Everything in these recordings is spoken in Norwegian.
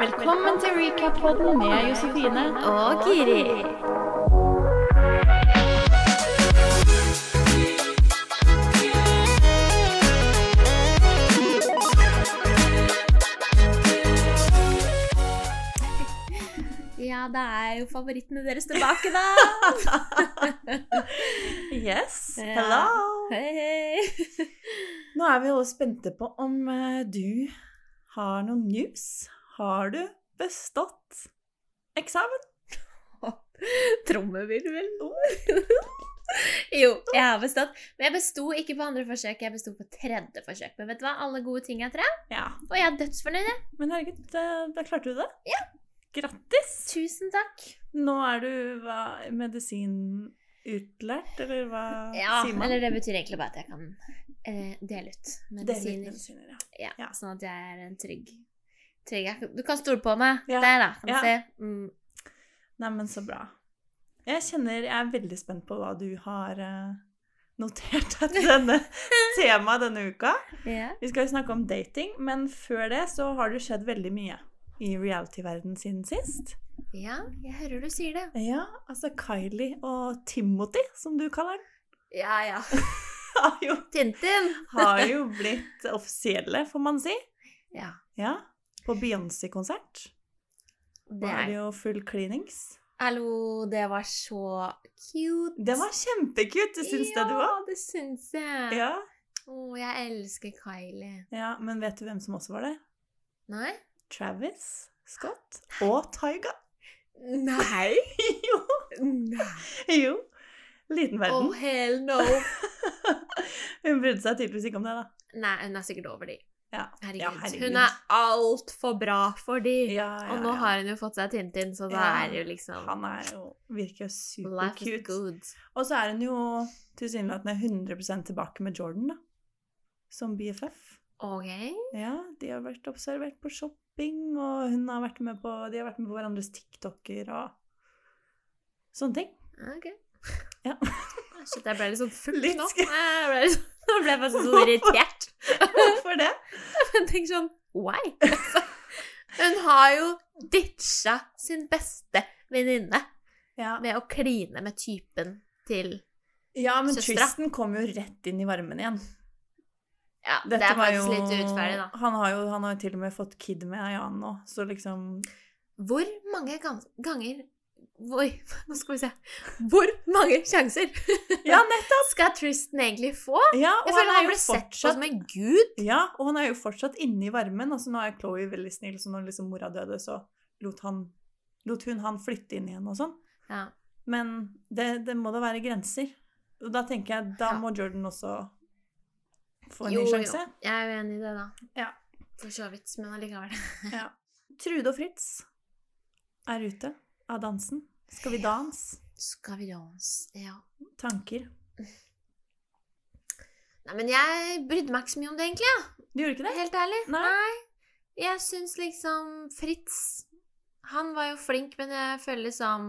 Velkommen til recap-podden med Josefine. Og Giri. Ja, det er jo favorittene deres tilbake, da. Yes, Ja. hello! Hei, hei. Nå er vi alle spente på om eh, du har noen news. Har du bestått eksamen? Trommevirvel. jo, jeg har bestått. Men jeg besto ikke på andre forsøk, jeg besto på tredje forsøk. Men vet du hva? Alle gode ting er tre, Ja. og jeg er dødsfornøyd. Men herregud, da, klarte du det. Ja. Grattis! Tusen takk. Nå er du hva, medisinutlært, eller hva Ja, sier man? eller det betyr egentlig bare at jeg kan eh, dele ut Dele ut medisiner. medisiner, ja. Ja, Ja. Sånn at jeg er en trygg, trygg Du kan stole på meg. Ja. Der, da. Kan du se. Mm. Nei, men så bra. Jeg kjenner Jeg er veldig spent på hva du har eh, notert deg til denne temaet denne uka. Yeah. Vi skal jo snakke om dating, men før det så har det skjedd veldig mye i reality-verden siden sist. ja, jeg hører du sier det. Ja, altså Kylie og Timothy, som du kaller den, Ja, ja. har jo, Tintin. har jo blitt offisielle, får man si. Ja. Ja, På Beyoncé-konsert var det jo full cleanings. Hallo, det var så cute. Det var kjempecute, syns ja, det du òg? det syns jeg. Ja. Å, jeg elsker Kylie. ja. Men vet du hvem som også var det? Nei? Travis Scott og Taiga. Nei? jo. Nei. jo. Liten Oh, verden. hell no. Hun brydde seg tydeligvis ikke om det, da. Nei, hun er sikkert over de. Ja. Herregud. Ja, herregud. Hun er altfor bra for de. Ja, Og nå har hun jo fått seg Tintin, så da er jo liksom Han er jo virker jo supercute. Og så er hun jo tilsynelatende 100% tilbake med Jordan, da. Som BFF. Okay. Ja, de har vært observert på shopping, og hun har vært med på, de har vært med på hverandres TikToker og sånne ting. Ok. Ja. Shit, jeg ble litt sånn full nå. Jeg ble, litt- nå ble jeg faktisk så irritert. Hvorfor det? Tenker sånn Why? Hun har jo ditcha sin beste venninne Ja, med å kline med typen til ja men søstra. Tristan kom jo rett inn i varmen igjen. Ja, det Dette er faktisk jo- litt urettferdig, da. Han har jo han har til og med fått kid med annen nå, så liksom Hvor mange ganger Oi, nå skal vi se. Hvor mange sjanser Ja, skal Tristan egentlig få? Ja, Jeg føler han, han ble ble sett på som en gud. Ja, og han er jo fortsatt inne i varmen. Altså, nå er Chloé veldig snill, så når liksom mora døde, så lot, han, lot hun han flytte inn igjen og sånn. Ja. Men det, det må da være grenser. Og da tenker jeg, da må Jordan også få en Jo, ny jo. Jeg er jo enig i det, da. Ja. For så vidt, men allikevel. Ja. Trude og Fritz er ute av dansen. Skal vi danse? Skal vi danse? Ja. Tanker. Nei, men jeg brydde meg ikke så mye om det, egentlig. Ja. Du gjorde ikke det? Helt ærlig. Nei. Jeg syns liksom Fritz Han var jo flink, men jeg føler liksom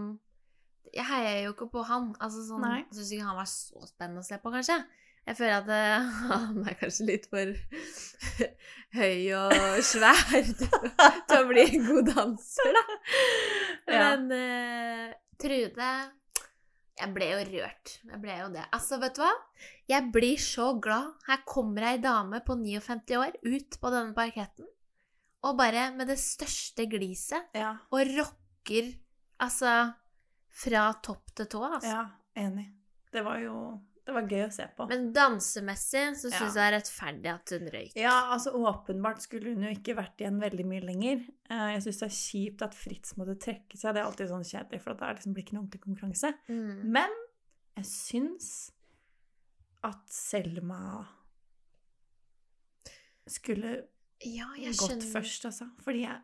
Jeg heier jo ikke på han. Altså sånn, Nei. Syns ikke han var så spennende å se på, kanskje. Jeg føler at eh, han er kanskje litt for høy og svær til å bli en god danser, da. Men eh, Trude Jeg ble jo rørt. Jeg ble jo det. Altså, vet du hva? Jeg blir så glad. Her kommer ei dame på 59 år ut på denne parketten, og bare med det største gliset, Ja. og rocker altså fra topp til tå, altså. ja, enig. Det var jo det var gøy å se på. Men dansemessig så Ja. jeg det er rettferdig at hun røyk. Ja, altså åpenbart skulle hun jo ikke vært igjen veldig mye lenger. Eh, Jeg syns det er kjipt at Fritz måtte trekke seg. Det er alltid sånn kjedelig, for det liksom blir ikke noe ordentlig konkurranse. Mm. Men jeg syns at Selma skulle Ja, gått først, altså. Fordi jeg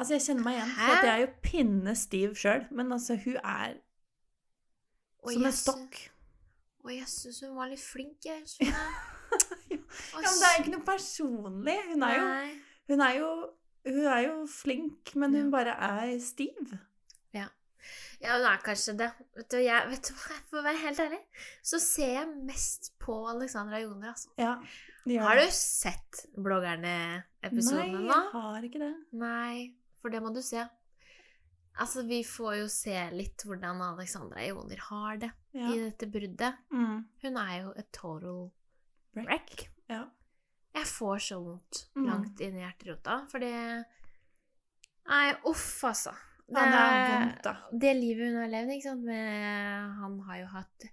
Altså, jeg kjenner meg igjen. Hæ? For jeg er jo pinne stiv sjøl, men altså, hun er som en stokk. Og jeg syns hun var litt flink, jeg. Ja, men det er jo ikke noe personlig. Hun er jo Hun er jo, hun er jo flink, men hun Ja. bare er stiv. Ja, hun er kanskje det. Vet du, jeg, vet du For å være helt ærlig, så ser jeg mest på Alexandra Joner, altså. Ja, Har du sett bloggerne-episodene nå? Nei, jeg har ikke det. Nei. for det må du se. Altså, vi får jo se litt hvordan Alexandra Ioner har det Ja. i dette bruddet. Mm. Hun er jo et total Wreck. wreck. Ja. Jeg får så vondt Mm. langt inn i hjerterota, for det Nei, uff, altså. ja, det er vondt, da. det livet hun har levd, ikke sant med Han har jo hatt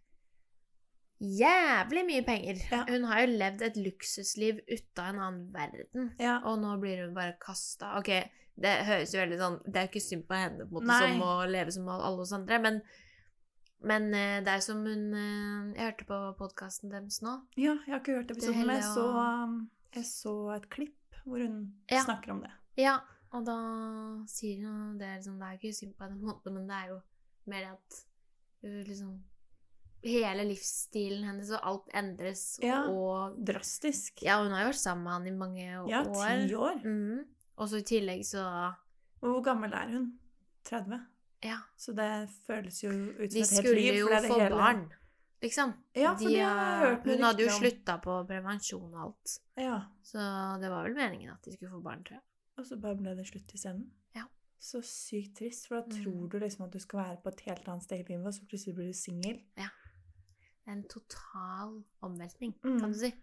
jævlig mye penger. Ja. Hun har jo levd et luksusliv ut av en annen verden. Ja. Og nå blir hun bare kasta Ok, det høres jo veldig sånn Det er jo ikke synd på henne på en måte Nei. som å leve som alle oss andre, men, men eh, det er som hun eh, Jeg hørte på podkasten deres nå. ja, jeg har ikke hørt episoden, men jeg så, um, jeg så et klipp hvor hun Ja. snakker om det. Ja, og da sier hun Det er liksom Det er ikke synd på henne, på en måte, men det er jo mer det at liksom Hele livsstilen hennes og alt endres, Ja. og Drastisk. Ja, hun har jo vært sammen med han i mange Ja, år. ti år. Mhm. Og så i tillegg så Og hvor gammel er hun? 30? Ja. Så det føles jo ut som De et helt liv. jo skulle det det få hele- barn, liksom. Ja, for De det har jeg hørt Hun hadde jo slutta på prevensjon og alt. Ja, Så det var vel meningen at de skulle få barn, tror jeg. og så bare ble det slutt i scenen. Ja. Så sykt trist, for da Mm. tror du liksom at du skal være på et helt annet sted i livet, og så plutselig blir du singel. En total omveltning, Mm. kan du si.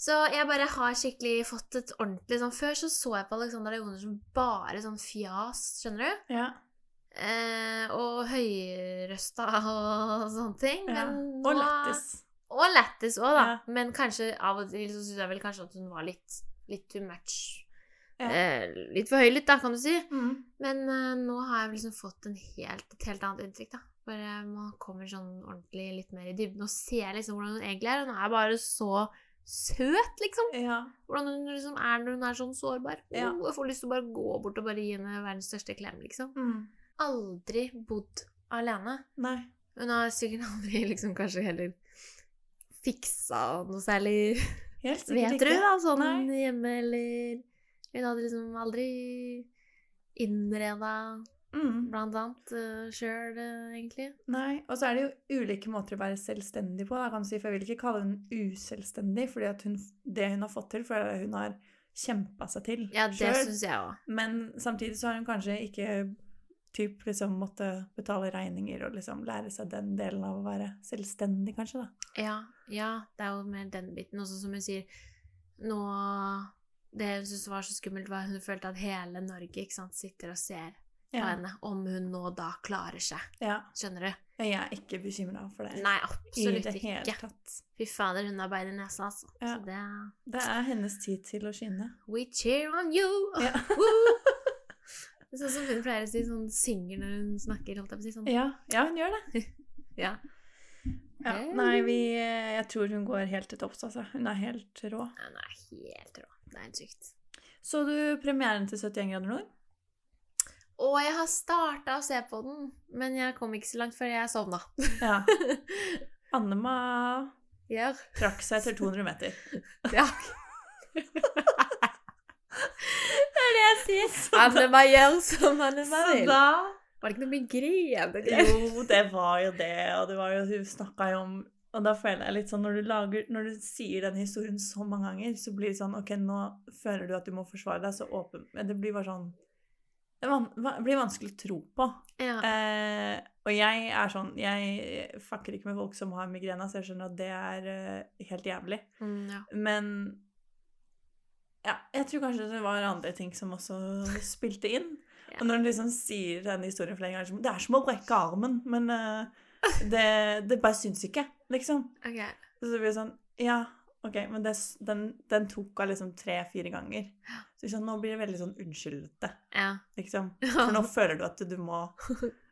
Så jeg bare har skikkelig fått et ordentlig sånn Før så så jeg på Alexander Leoner som bare sånn fjas, skjønner du? Ja. Eh, og høyrøsta og sånne ting. ja. Men Og lættis. Og lættis òg, da. Ja. Men kanskje av og til så syns jeg vel kanskje at hun var litt, litt too much. Ja. Eh, litt for høylytt, da, kan du si. Mm. Men eh, nå har jeg liksom fått en helt, et helt annet inntrykk, da. Bare man kommer sånn ordentlig litt mer i dybden og ser liksom hvordan hun egentlig er. Hun er bare så søt, liksom. Ja. Hvordan hun liksom er når hun er sånn sårbar. Ja. Oh, jeg får lyst til å bare gå bort og bare gi henne verdens største klem, liksom. Mm. Aldri bodd alene. Nei. Hun har sikkert aldri liksom kanskje heller fiksa noe særlig Helt sikkert Vet du, da? Sånn Nei. hjemme, eller Hun hadde liksom aldri innreda Mm. blant annet uh, sjøl, egentlig. Nei, og så er det jo ulike måter å være selvstendig på. Da, kan du si, for Jeg vil ikke kalle hun uselvstendig, fordi hun, det hun har fått til, for hun har kjempa seg til Ja, det selv. syns jeg også. Men samtidig så har hun kanskje ikke typ liksom måtte betale regninger og liksom lære seg den delen av å være selvstendig, kanskje, da. Ja, ja, det er jo mer den biten. Også som hun sier nå Det hun syntes var så skummelt, var at hun følte at hele Norge sant, sitter og ser på Ja. henne. Om hun nå da klarer seg. ja. Skjønner du? Jeg er ikke bekymra for det Nei, i absolutt det hele ikke. tatt. Fy fader, hun har bein i nesa, altså. Ja. Så det Det er hennes tid til å skinne. We cheer on you! Ja. Det er sånn som hun pleier å si, sånn synger når hun snakker, holdt jeg på å si. Sånn. Ja, ja hun gjør det. Ja. Ja, nei, vi, jeg tror hun går helt til topps, altså. Hun er helt rå. Hun er helt rå. Det er helt sykt. Så du premieren til 71 grader nord? Og jeg har starta å se på den, men jeg kom ikke så langt før jeg sovna. Ja. Annema Ja. trakk seg etter 200 meter. ja. det er det jeg sier. Annema gjør som Annema Så vil. da Var det ikke noe migrene? Jo, det var jo det, og det var jo Hun snakka jo om Og da føler jeg litt sånn når du lager Når du sier den historien så mange ganger, så blir det sånn Ok, nå føler du at du må forsvare deg så åpen det blir bare sånn Det blir vanskelig å tro på. Ja. Eh, og jeg er sånn Jeg fucker ikke med folk som har migrene, så jeg skjønner at det er uh, helt jævlig. Mm, ja. Men ja, jeg tror kanskje det var andre ting som også spilte inn. Ja. Og når han liksom sier denne historien flere ganger Det er som å brekke armen, men uh, det, det bare syns ikke, liksom. Okay. Så det blir sånn Ja, OK, men det, den, den tok henne liksom tre-fire ganger. Så liksom, nå blir det veldig sånn unnskyldete, Ja. liksom. For nå føler du at du må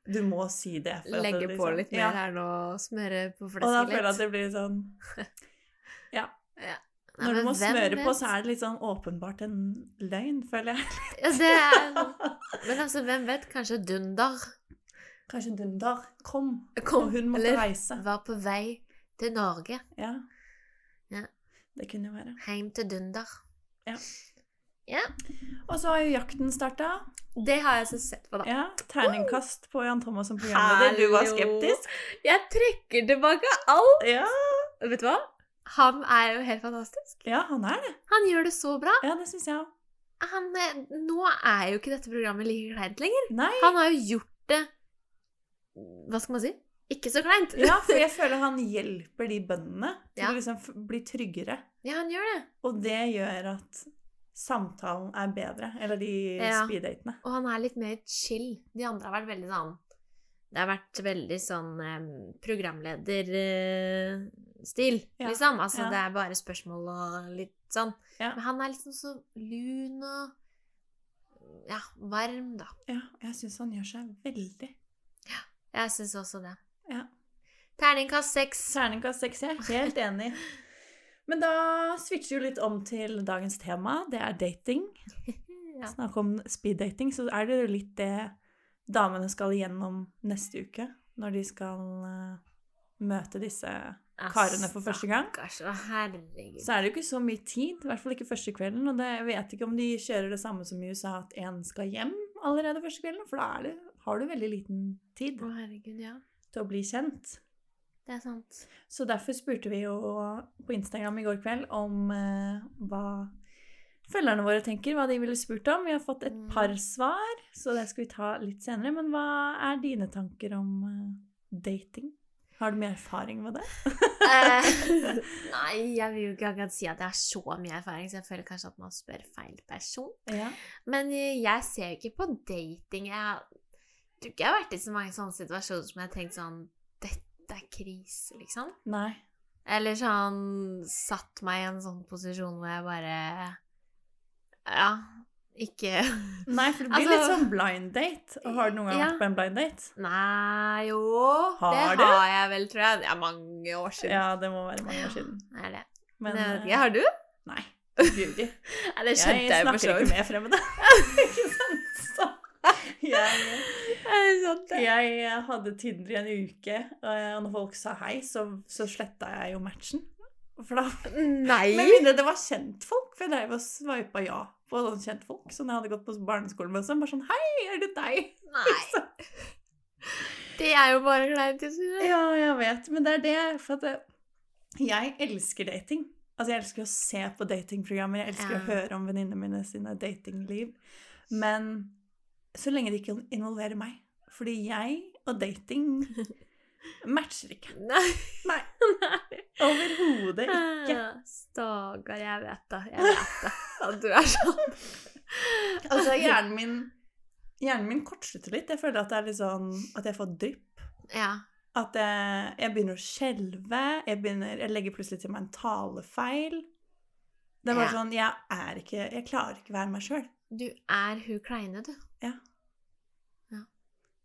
Du må si det. Legge det, på liksom- litt mer ja. her nå, smøre på Og da føler jeg at litt. det blir sånn Ja. Nei, Når du må smøre smøre på, så er det litt sånn åpenbart en løgn, føler jeg. Ja, det er Men altså, hvem vet? Kanskje Dunder Kanskje Dunder kom, Kom, og hun måtte eller reise. var på vei til Norge. Ja. Ja. Det kunne jo være. Heim til Dunder. Og så har jo jakten starta. Det har jeg så sett på, da. Ja, terningkast på Jan Thomas som programleder. Du var skeptisk. Jeg trekker tilbake alt! Ja. Vet du hva? Han er jo helt fantastisk. ja, han er det. Han gjør det så bra. Ja, det synes jeg også. han, eh, Nå er jo ikke dette programmet like kleint lenger. Nei. Han har jo gjort det Hva skal man si? Ikke så kleint. Ja, for jeg føler han hjelper de bøndene til Ja. å liksom bli tryggere. Ja, han gjør det. Og det gjør at samtalen er bedre. Eller de Ja. speeddatene. Og han er litt mer chill. De andre har vært veldig sånn Det har vært veldig sånn programlederstil, Ja, liksom. Altså ja. det er bare spørsmål og litt sånn. Ja. Men han er liksom så lun og ja, varm, da. Ja, jeg syns han gjør seg veldig. Jeg syns også det. Ja. Terningkast seks. Terningkast seks, er helt enig. Men da switcher vi litt om til dagens tema. Det er dating. Ja. Snakk om speeddating, så er det jo litt det damene skal igjennom neste uke. Når de skal eh, møte disse karene for første gang. Herregud. Så er det jo ikke så mye tid, i hvert fall ikke første kvelden. Og det, jeg vet ikke om de kjører det samme som i USA, at én skal hjem allerede første kvelden. For da det, har du veldig liten tid Å herregud, ja. til å bli kjent. Det er sant. Så derfor spurte vi jo på Instagram i går kveld om eh, hva følgerne våre tenker, hva de ville spurt om. Vi har fått et Mm. par svar, så det skal vi ta litt senere. Men hva er dine tanker om eh, dating? Har du mye erfaring med det? Eh, nei, jeg vil jo ikke akkurat si at jeg har så mye erfaring, så jeg føler kanskje at man spør feil person. Ja. Men eh, jeg ser jo ikke på dating. Jeg tror ikke jeg har vært i så mange sånne situasjoner som jeg har tenkt sånn Dette er krise, liksom. Nei. Eller sånn satt meg i en sånn posisjon hvor jeg bare Ja, ikke Nei, for det blir Altså- litt sånn blind date. Og har du noen gang Ja. vært på en blind date? Nei, jo Har Det du? har jeg vel, tror jeg. Det er mange år siden. Ja, det må være mange år siden. Ja, er det. Men Men, jeg vet ikke, har du? Nei. Nei, det skjønte Jeg jeg, for snakker så ikke vidt. med fremmede. ikke? Så jeg, Jeg jeg hadde Tinder i en uke, og når folk sa hei, så, så sletta jeg jo matchen. For da Nei! Med mindre det var kjentfolk, for jeg drev og sveipa ja på sånne kjentfolk som jeg hadde gått på barneskolen med. Så bare sånn Hei, er det deg? Nei. Det er jo bare kleint. Ja, jeg vet, men det er det. For at jeg elsker dating. Altså, jeg elsker å se på datingprogrammer, jeg elsker Ja. å høre om venninnene mine sine datingliv. Men så lenge det ikke involverer meg. Fordi jeg og dating matcher ikke. Nei. Nei. Overhodet ikke. Stakkar, jeg vet det. Jeg vet det. At du er sånn. Altså, hjernen min Hjernen min kortslutter litt. Jeg føler at det er litt sånn at jeg får drypp. Ja. At jeg, jeg begynner å skjelve. Jeg, begynner, jeg legger plutselig til meg en talefeil. Det er bare Ja. sånn Jeg er ikke Jeg klarer ikke være meg sjøl. Du er hun kleine, du.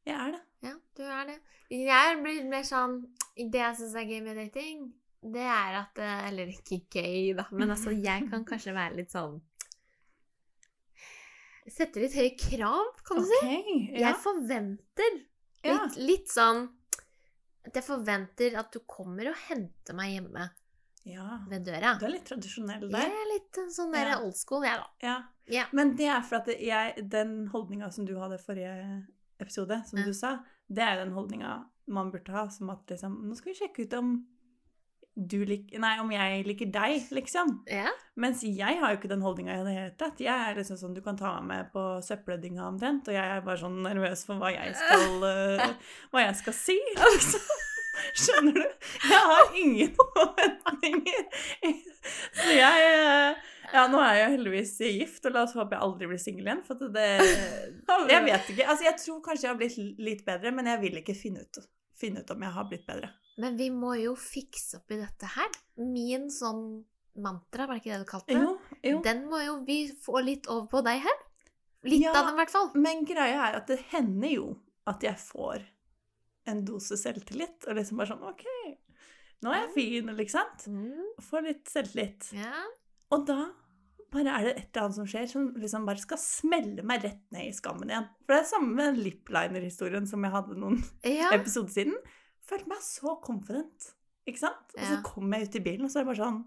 Jeg er det. Ja, du er det. Jeg blir mer sånn Det jeg syns er gøy med dating, det er at eh, Eller ikke gøy, da, men altså, jeg kan kanskje være litt sånn Sette litt høye krav, kan du si. Ok, ja. Jeg forventer litt, litt sånn At jeg forventer at du kommer og henter meg hjemme ja. ved døra. Du er litt tradisjonell Jeg der. er litt sånn der Ja. old school, jeg, da. Ja. Ja. Men det er for at jeg, den holdninga som du hadde forrige episode, som mm. du sa, det er jo den holdninga man burde ha, som at liksom Nå skal vi sjekke ut om du liker Nei, om jeg liker deg, liksom. Ja. Mens jeg har jo ikke den holdninga i det hele tatt. Jeg er liksom sånn, Du kan ta meg med på søppeldynga omtrent, og jeg er bare sånn nervøs for hva jeg skal, uh, hva jeg skal si. liksom. Skjønner du? Jeg har ingen forventninger. Så jeg eh, Ja, nå er jeg jo heldigvis gift, og la oss håpe jeg aldri blir singel igjen. For det Jeg vet ikke. Altså, jeg tror kanskje jeg har blitt litt bedre, men jeg vil ikke finne ut, finne ut om jeg har blitt bedre. Men vi må jo fikse opp i dette her. Min sånn mantra, var det ikke det du kalte det? Jo, jo. Den må jo vi få litt over på deg her. Litt Ja. av den, i hvert fall. Men greia er at det hender jo at jeg får en dose selvtillit, og liksom bare sånn OK, nå er jeg fin, eller ikke sant? Mm. Får litt selvtillit. Ja. Og da bare er det et eller annet som skjer som liksom bare skal smelle meg rett ned i skammen igjen. For det er samme med lipliner-historien som jeg hadde noen ja. episoder siden. Følte meg så confident, ikke sant? Og så kom jeg ut i bilen, og så er det bare sånn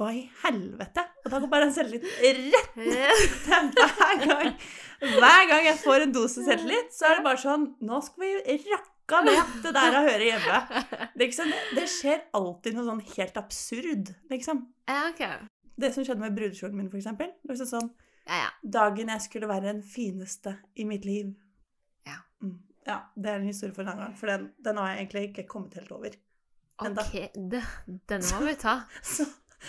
Hva i helvete? Og da går bare den selvtilliten rett ned hver gang. Hver gang jeg får en dose selvtillit, så er det bare sånn Nå skal vi rakka ned det der å høre hjemme. Liksom, det skjer alltid noe sånn helt absurd, liksom. ja, ok. Det som skjedde med brudekjolen min, eksempel. Det var sånn, Ja, ja. Dagen jeg skulle være den fineste i mitt liv. Ja. Mm. Ja, det er en historie for en annen gang, for den, den har jeg egentlig ikke kommet helt over. Enda. Ok, det, denne må vi ta. Så,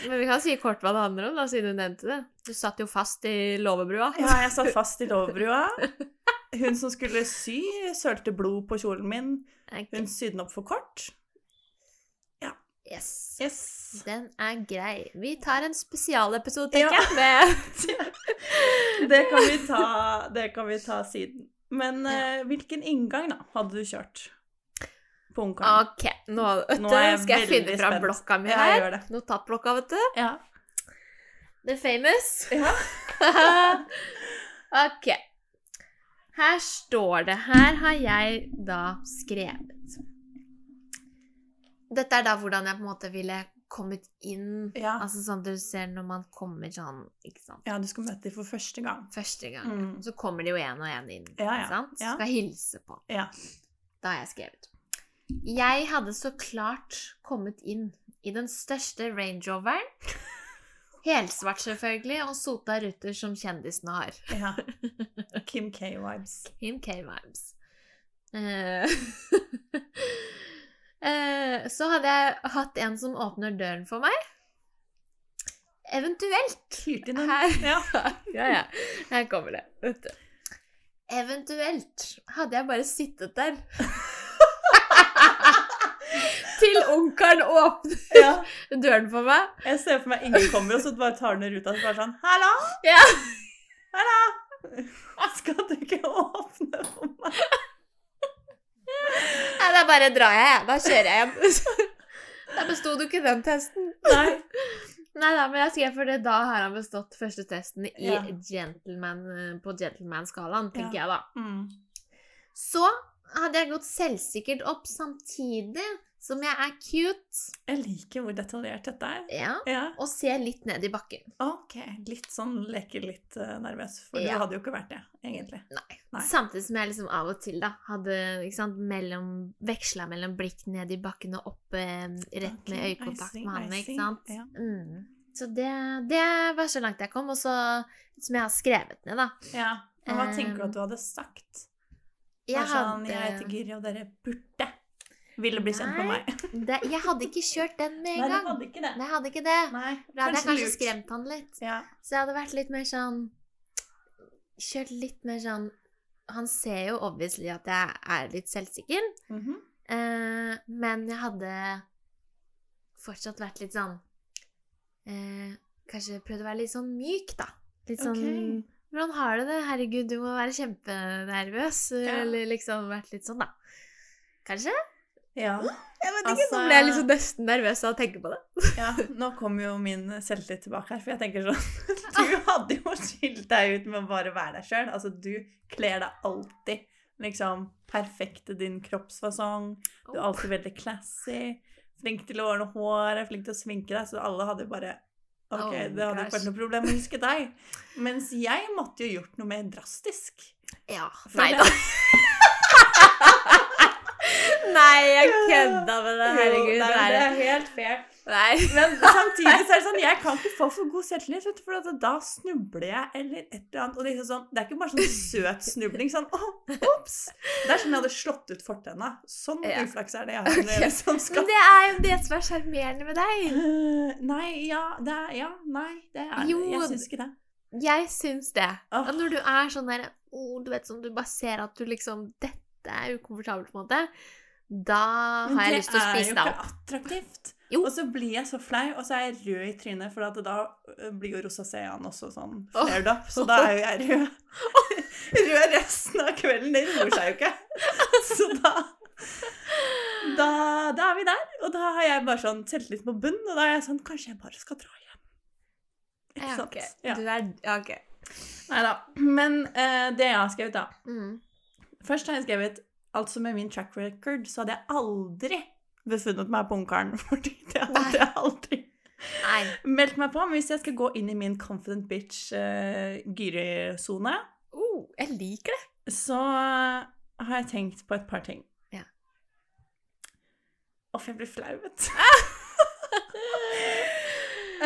Men vi kan si kort hva det handler om, da, siden du nevnte det. Du satt jo fast i låvebrua. ja, jeg satt fast i låvebrua. Hun som skulle sy, sølte blod på kjolen min. Hun sydde den opp for kort. Yes. Yes. Den er grei. Vi tar en spesialepisode, Ja. tenker jeg. Med Det kan vi ta, det kan vi ta siden. Men eh, hvilken inngang da hadde du kjørt på Ungkaren? Ok, nå, Nå du, jeg skal jeg finne fram spent. blokka mi her. det. Notatblokka, vet du. Ja. The famous. Ja. ok. Her står det Her har jeg da skrevet. Dette er da hvordan jeg på en måte ville kommet inn. Ja. Altså sånn du ser når man kommer sånn, ikke sant. ja, du skal møte dem for første gang. Første gang. Mm. Så kommer de jo en og en inn, Ja, ja. ikke sant? Ja. Skal hilse på. Ja. Da har jeg skrevet. Jeg hadde så klart kommet inn i den største Range Roveren. Helsvart, selvfølgelig, og sota ruter som kjendisene har. ja. Kim K-vibes. Kim K-vibes. Eh, så hadde jeg hatt en som åpner døren for meg. Eventuelt Her. Ja. Ja, ja. Her kommer det. Vet du. Eventuelt hadde jeg bare sittet der. Til onkelen åpner ja. døren for meg. Jeg ser for meg ingen kommer, og så bare tar ned ruta og så bare sånn Hallo! Ja. Hallo! Skal du ikke åpne for meg? Nei, da bare drar jeg, jeg. Da kjører jeg hjem. Da besto du ikke den testen. Nei. Nei da, men jeg skrev for det da har han bestått første testen i Ja. gentleman, på gentleman-skalaen, tenker Ja. jeg da. Mm. Så hadde jeg gått selvsikkert opp samtidig som jeg er cute. Jeg liker hvor detaljert dette er. Ja. Ja. Og ser litt ned i bakken. Ok. Litt sånn leker litt uh, nervøs, for Ja. du hadde jo ikke vært det, egentlig. Nei. Nei. Samtidig som jeg liksom av og til da hadde sant, mellom, veksla mellom blikk ned i bakken og opp eh, rett okay, med øyekontakt see, med han, ikke sant? Ja. Mm. Så det, det var så langt jeg kom, og så som jeg har skrevet ned, da. ja. og hva tenker du Um, at du hadde sagt? Jeg sånn, hadde, jeg heter Giri, og dere burde ville bli kjent med meg. det, jeg hadde ikke kjørt den med en gang. hadde ikke det. Nei, jeg hadde ikke det. Nei, Da hadde jeg kanskje lurt. skremt han litt. Ja. Så jeg hadde vært litt mer sånn Kjørt litt mer sånn Han ser jo obviously at jeg er litt selvsikker, Mhm. eh, men jeg hadde fortsatt vært litt sånn eh, Kanskje prøvd å være litt sånn myk, da. Litt sånn okay. Hvordan har du det? Herregud, du må være kjempenervøs. Ja. Eller liksom vært litt sånn, da. Kanskje? Ja. Jeg vet ikke, altså, nå ble jeg liksom nesten nervøs av å tenke på det. Ja, nå kommer jo min selvtillit tilbake her, for jeg tenker sånn Du hadde jo skilt deg ut med å bare være deg sjøl. Altså, du kler deg alltid liksom perfekt til din kroppsfasong. Du er alltid veldig classy. Flink til å ordne håret, flink til å sminke deg. Så alle hadde jo bare Ok, Oh, det hadde ikke vært noe problem å huske deg. Mens jeg måtte jo gjort noe mer drastisk. Ja. Nei da. Nei, jeg kødda med det. Herregud. Jo, nei, det det er er helt fair. Nei. Men samtidig så er det sånn, jeg kan ikke få for god selvtillit, for da snubler jeg eller et eller annet. Og liksom sånn, det er ikke bare sånn søt snubling, sånn åh, ops! Det er sånn jeg hadde slått ut fortenna. Sånn Ja. uflaks er det jeg har Okay. Liksom skal... Men det er jo det som er sjarmerende med deg. Uh, Nei, ja, det er, ja, nei, det er Jo. Jeg syns ikke det. Jeg syns det. Oh. Når du er sånn der oh, Du vet sånn, du bare ser at du liksom Dette er ukomfortabelt, på en måte. Da har jeg lyst til å er spise jo deg ikke opp. attraktivt. Jo. Og så blir jeg så flau, og så er jeg rød i trynet, for da øh, blir jo rosaceaen også sånn flared up. Så da er jo jeg rød. rød resten av kvelden. Det roer seg jo ikke. Så da, da Da er vi der. Og da har jeg bare sånn selvtillit på bunn, og da er jeg sånn Kanskje jeg bare skal dra hjem. Ikke Ja, sant? Ja. Du er ja, OK. Nei da. Men uh, det jeg har skrevet, da Mm. Først har jeg skrevet Altså med min track record så hadde jeg aldri befunnet meg på Ungkaren. Fordi det hadde jeg aldri Nei. meldt meg på. Men hvis jeg skal gå inn i min confident bitch uh, Oh, jeg liker det. så har jeg tenkt på et par ting. Ja. Uff, jeg blir flau, vet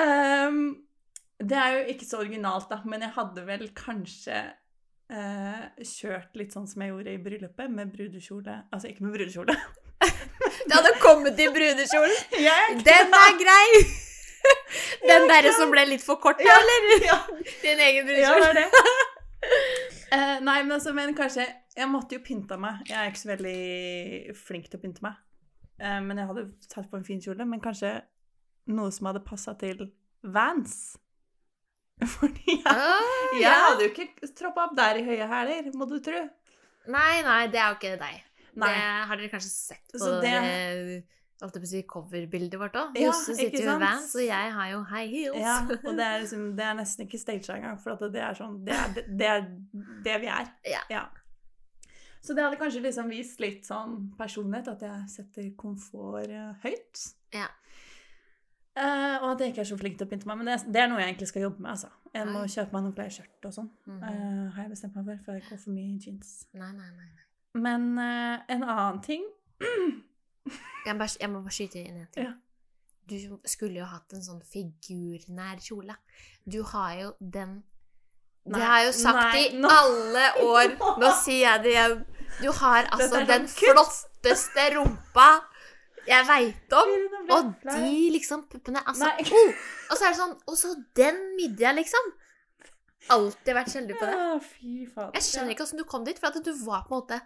um, Det er jo ikke så originalt, da, men jeg hadde vel kanskje eh, kjørt litt sånn som jeg gjorde i bryllupet, med brudekjole Altså ikke med brudekjole. det hadde kommet i brudekjolen. Den er grei! Den derre som ble litt for kort, Ja, eller? ja. Din egen Ja, brudekjole. det er det. Uh, nei, men altså, men kanskje Jeg måtte jo pynta meg. Jeg er ikke så veldig flink til å pynte meg. Uh, men jeg hadde tatt på en fin kjole. Men kanskje noe som hadde passa til Vans. Fordi jeg, Ah, jeg ja. hadde jo ikke troppa opp der i høye hæler, må du tro. Nei, nei, det er jo ikke deg. Nei. Det har dere kanskje sett på Så det- det, holdt jeg på å si, coverbildet vårt òg. Ja, Josse sitter jo i? Vans, og jeg har jo high heels. Ja, og det er, liksom, det er nesten ikke staged engang, for det er sånn Det er det, er det vi er. Ja. Så det hadde kanskje liksom vist litt sånn personlighet, at jeg setter komfort eh, høyt. Ja. Eh, og at jeg ikke er så flink til å pynte meg. Men det, det er noe jeg egentlig skal jobbe med. altså. Jeg må kjøpe meg noen flere skjørt og sånn. Mm -hmm. uh, har jeg bestemt meg for, før jeg går for mye jeans. Nei, nei, nei. nei. Men uh, en annen ting Jeg, må bare, jeg må bare skyte inn en ting. Ja. Du skulle jo hatt en sånn figurnær kjole. Du har jo den Det har jeg jo sagt nei, i alle år. Nå sier jeg det igjen. Du har altså den flotteste rumpa jeg veit om. Og de liksom puppene Altså, oh, og så er det sånn Og så den midja, liksom. Alltid vært sjelden på det. Jeg skjønner ikke åssen du kom dit, for at du var på en måte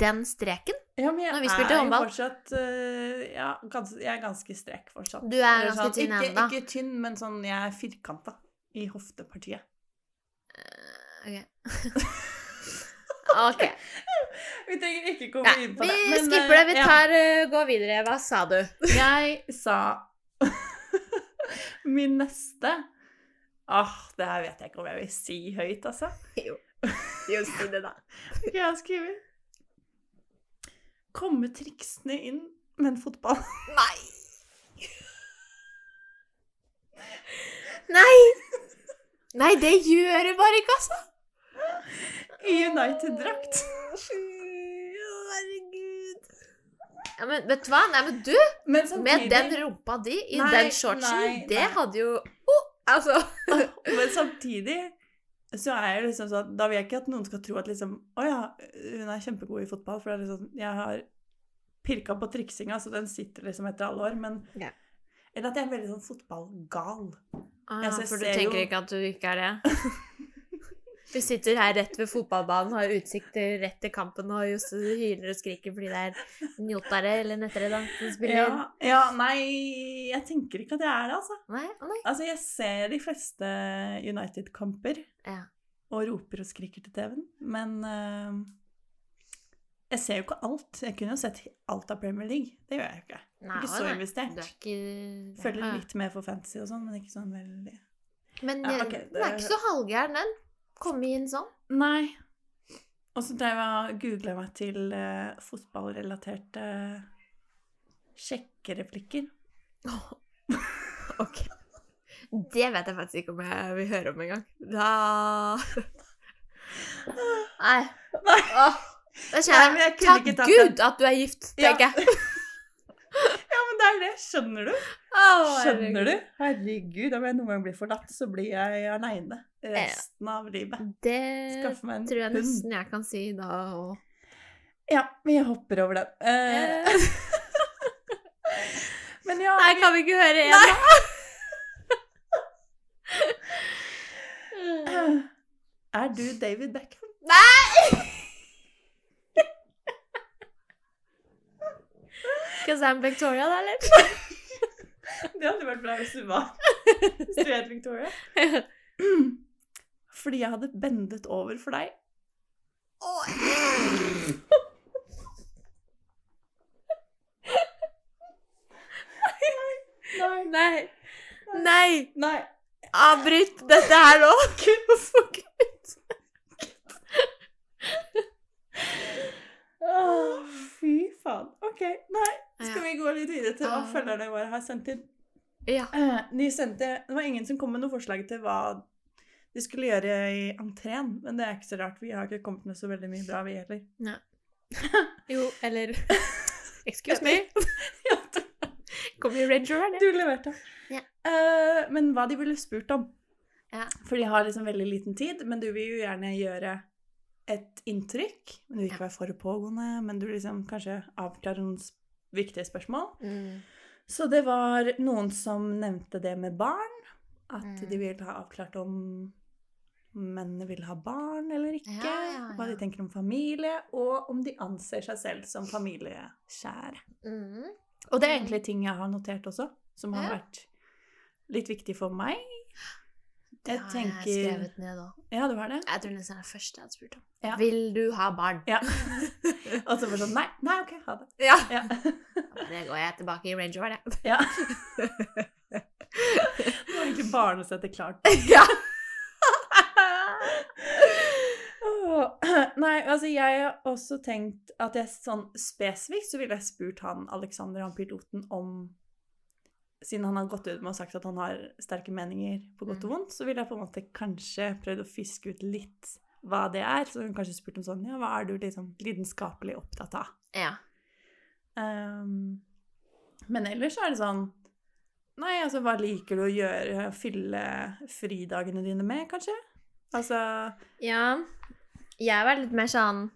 den streken. Ja, men jeg Når vi spilte er håndball. fortsatt øh, ja, gans, Jeg er ganske strek fortsatt. Du er ganske ganske tynn ikke, ennå. Ikke tynn, men sånn jeg er firkanta i hoftepartiet. Ok. ok. Vi trenger ikke komme Nei, inn på vi det. men, skipper det. Vi tar, ja. går videre. Hva sa du? Jeg sa Min neste Åh, det her vet jeg ikke om jeg vil si høyt, altså. Jo. Jo, si det, da. Ok, jeg har skrevet Komme triksene inn med en fotball. Nei! Nei! Nei, det gjør du bare ikke, altså. I United-drakt. Herregud. Ja, men vet du hva? Nei, men du, Men med den rumpa di i Nei, den shortsen, nei, det nei. hadde jo oh, Altså men samtidig så er jeg liksom sånn Da vil jeg ikke at noen skal tro at liksom Å ja, hun er kjempegod i fotball, for det er liksom Jeg har pirka på triksinga, så den sitter liksom etter alle år, men Ja. Eller at jeg er veldig sånn fotballgal. ah, Altså, jeg For du tenker jo- ikke at du ikke er det? Vi sitter her rett ved fotballbanen, har utsikt til rett til kampen, og Josse hyler og skriker fordi det er njotare eller nettere da, som spiller. Ja, ja, nei Jeg tenker ikke at jeg er det, altså. Nei? Nei. Altså, jeg ser de fleste United-kamper Ja. og roper og skriker til TV-en, men uh, jeg ser jo ikke alt. Jeg kunne jo sett alt av Premier League. Det gjør jeg jo ikke. Nei, ikke så nei. investert. Er ikke Følger litt med for fantasy og sånn, men ikke sånn veldig Men Ja, okay, det... den er ikke så halvgæren, den. Komme inn sånn. Nei. Og så drev jeg og googla meg til eh, fotballrelaterte sjekkereplikker. Ok. Det vet jeg faktisk ikke om jeg vil høre om engang. Da Nei. Nei. Åh. Da kjenner jeg, Nei, jeg Takk Gud at du er gift, Ja. tenker jeg. Ja, men det er det. Skjønner du? Skjønner du? Herregud, om jeg noen gang blir forlatt, så blir jeg aleine resten av livet. Det Skaffe meg en tror jeg hund. nesten jeg kan si da òg. Ja, men jeg hopper over den. Eh, men ja Nei, kan vi ikke høre en, Nei. da? Er du David Beckham? Nei! Because I'm Victoria, da, eller? Det hadde vært bra hvis du var. Hvis du het Victoria. Fordi jeg hadde bendet over for deg. Nei. Nei. Nei! Nei. Avbryt dette her nå! Hvorfor kutt? Åh, fy faen. OK. Nei. Skal vi gå litt videre til hva Ah. følgerne våre har sendt inn? Ja. Eh, De sendte, det var ingen som kom med noe forslag til hva de skulle gjøre i entreen, men det er ikke så rart. Vi har ikke kommet med så veldig mye bra, vi heller. Nei. Jo, eller Excuse me. Ja, Kom i Ranger, det. Du leverte. Ja. Uh, men hva de ville spurt om. Ja. For de har liksom veldig liten tid, men du vil jo gjerne gjøre et inntrykk. Men du vil ikke være for pågående, men du vil liksom kanskje avklare noen viktige spørsmål. Mm. Så det var noen som nevnte det med barn. At Mm. de vil ha avklart om mennene vil ha barn eller ikke. Ja, ja, Hva de tenker om familie, og om de anser seg selv som familieskjære. Mm. Og det er egentlig ting jeg har notert også, som har Ja. vært litt viktig for meg. Det Jeg har tenker jeg skrevet ned òg. Ja, det var det? Jeg tror nesten det er første jeg hadde spurt om. Ja. Vil du ha barn? Ja. Og så bare sånn Nei, nei, OK, ha det. Ja. Ja. Det går jeg tilbake i Range Rover, det. ja. Nå var egentlig barnesettet klart. Ja. Åh, Nei, altså jeg har også tenkt at jeg sånn spesifikt så ville jeg spurt han Alexander, han piloten, om Siden han har gått ut med og sagt at han har sterke meninger på godt og Mm. vondt, så ville jeg på en måte kanskje prøvd å fiske ut litt hva det er. Så hun kanskje spurt om sånn Ja, hva er du liksom lidenskapelig opptatt av? ja. Um, men ellers så er det sånn Nei, altså, hva liker du å gjøre? Fylle fridagene dine med, kanskje? Altså Ja, jeg var litt mer sånn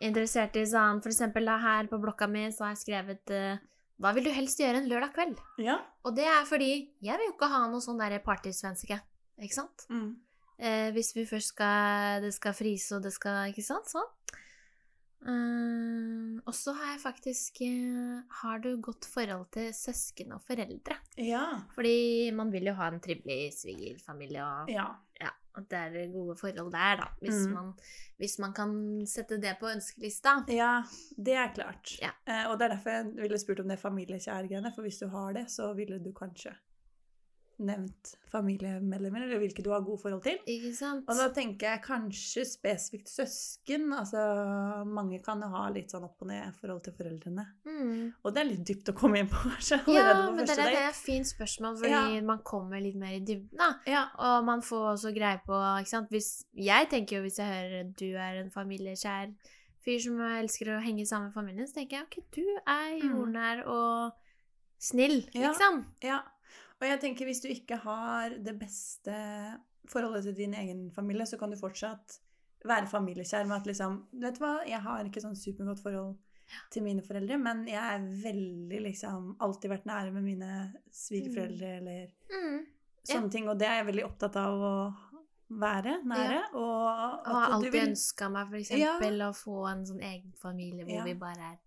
interessert i sånn For eksempel da her på blokka mi så har jeg skrevet uh, Hva vil du helst gjøre en lørdag kveld? Ja. Og det er fordi jeg vil jo ikke ha noe sånn derre partysvenske, ikke sant? Mm. Uh, hvis vi først skal Det skal frise, og det skal Ikke sant? Sånn. Uh, og så har jeg faktisk uh, Har du godt forhold til søsken og foreldre? Ja. Fordi man vil jo ha en trivelig svigerfamilie og Ja. At det er gode forhold der, da. Hvis, Mm. man, hvis man kan sette det på ønskelista. Ja, det er klart. Ja. Eh, og det er derfor jeg ville spurt om det familiekjærgreiene, for hvis du har det, så ville du kanskje nevnt familiemedlemmer, eller hvilke du har gode forhold til. Ikke sant? Og da tenker jeg kanskje spesifikt søsken. Altså, mange kan jo ha litt sånn opp og ned forhold til foreldrene. mm. Og det er litt dypt å komme inn på, kanskje. Ja, men det er, et fint spørsmål, fordi Ja. man kommer litt mer i dybden, da. Ja. Og man får også greie på ikke sant? Hvis, Jeg tenker jo hvis jeg hører at du er en familiekjær fyr som elsker å henge sammen med familien, så tenker jeg ok, du er Mm. jordnær og snill, Ja. liksom. Ja, og jeg tenker hvis du ikke har det beste forholdet til din egen familie, så kan du fortsatt være familiekjær med at liksom Vet du hva, jeg har ikke sånn supergodt forhold til mine foreldre, men jeg er veldig liksom Alltid vært nære med mine svigerforeldre eller Mm. sånne ting, og det er jeg veldig opptatt av å være nære. Og Og at du alltid vil ønska meg for eksempel å få en sånn egen familie hvor Ja. vi bare er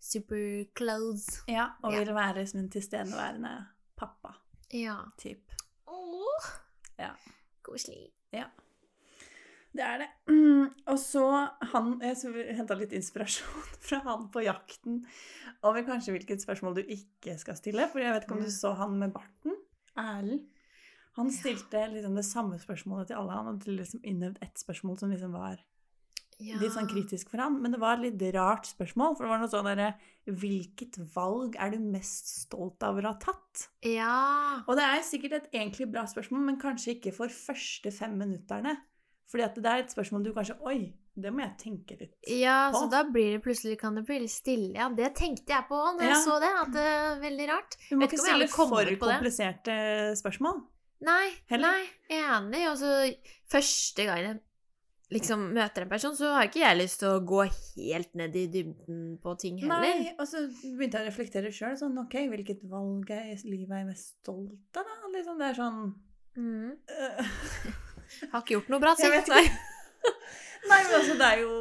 super close. Ja, og Ja. vil være som en tilstedeværende pappa. Ja. Typ. Åh, Ja. koselig. Det er det. Mm, og så han Jeg henta litt inspirasjon fra han på jakten over kanskje hvilket spørsmål du ikke skal stille. For jeg vet ikke om du så han med barten. Erlend. Han stilte liksom det samme spørsmålet til alle. Han hadde liksom innøvd ett spørsmål som liksom var Ja. litt sånn kritisk for han. Men det var et litt rart spørsmål. For det var noe sånn derre Hvilket valg er du mest stolt av å ha tatt? Ja. Og det er sikkert et egentlig bra spørsmål, men kanskje ikke for første fem minutterne. Fordi at det er et spørsmål du kanskje Oi, det må jeg tenke litt Ja, på. så da blir det plutselig kan det bli litt stille. Ja, det tenkte jeg på når jeg så det. At det er veldig rart. Du må ikke stille for kompliserte spørsmål. Nei, Heller? nei, enig. Altså, første gang jeg liksom møter en person, så har ikke jeg lyst til å gå helt ned i dybden på ting heller. Nei, og så begynte jeg å reflektere sjøl. Sånn, ok, hvilket valg i livet er jeg mest stolt av, da? Liksom, det er sånn Mm. uh. Har ikke gjort noe bra, sier Jeg vet ikke. Nei, men altså, det er jo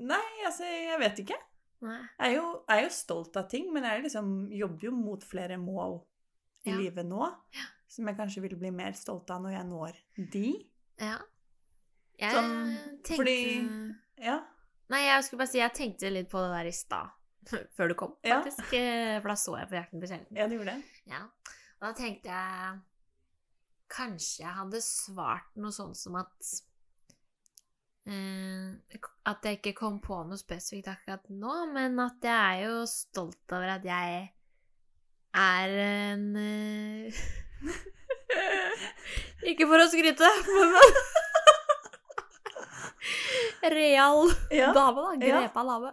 Nei, altså, jeg vet ikke. Nei. Jeg er jo, er jo stolt av ting, men jeg liksom, jobber jo mot flere mål i Ja. livet nå. Som jeg kanskje vil bli mer stolt av når jeg når de. Ja. Jeg Sånn, tenkte fordi- Ja. Nei, jeg skulle bare si jeg tenkte litt på det der i stad. Før du kom, faktisk. Ja. For da så jeg på Jakten på kjærligheten. ja, du gjorde det. Ja. Og da tenkte jeg Kanskje jeg hadde svart noe sånn som at eh, At jeg ikke kom på noe spesifikt akkurat nå, men at jeg er jo stolt over at jeg er en eh, Ikke for å skryte, men Real Ja. dame, da. Ja. Grepa dame.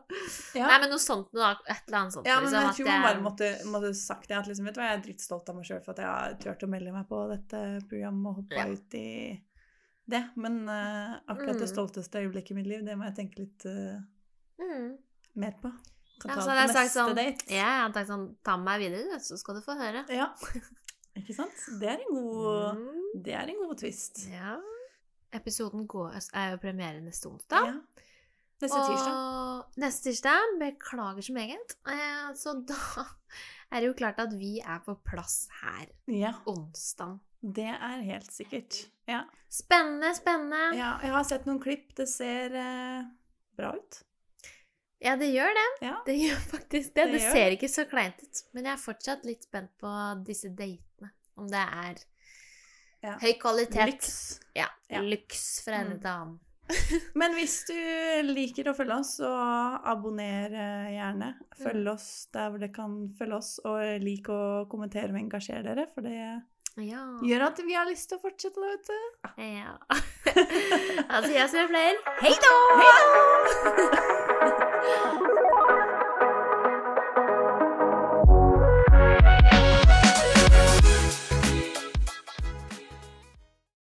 Ja. Nei, men noe sånt noe, da. Et eller annet sånt. Ja, men liksom, jeg tror man bare måtte, måtte sagt det. At liksom, vet du hva, Jeg er drittstolt av meg sjøl for at jeg har turt å melde meg på dette programmet og hoppa Ja. ut i det. Men uh, akkurat det Mm. stolteste øyeblikket i mitt liv, det må jeg tenke litt uh, mm. mer på. Kan Ja, ta så det hadde på jeg sagt neste sånn date. Ja, jeg hadde sagt sånn Ta med meg videre, så skal du få høre. Ja. Ikke sant? Det er en god, Mm. det er en god twist. Ja. Episoden går, er jo premiere neste onsdag. Ja. Neste tirsdag. Og neste tirsdag. Beklager så meget. Eh, så da er det jo klart at vi er på plass her Ja, onsdag. det er helt sikkert. Ja. Spennende, spennende. ja. Jeg har sett noen klipp. Det ser eh, bra ut. Ja, det gjør det. Ja. Det gjør faktisk det. Det Det, ser ikke så kleint ut. Men jeg er fortsatt litt spent på disse datene. Om det er Ja. høy kvalitet. Lyks. Ja. Ja. Lyks fra ene Mm. til annen. Men hvis du liker å følge oss, så abonner eh, gjerne. Følg Mm. oss der hvor dere kan følge oss, og lik å kommentere og engasjere dere, for det Ja. gjør at vi har lyst til å fortsette da, vet du. ja. Sier jeg som hei da Hei da!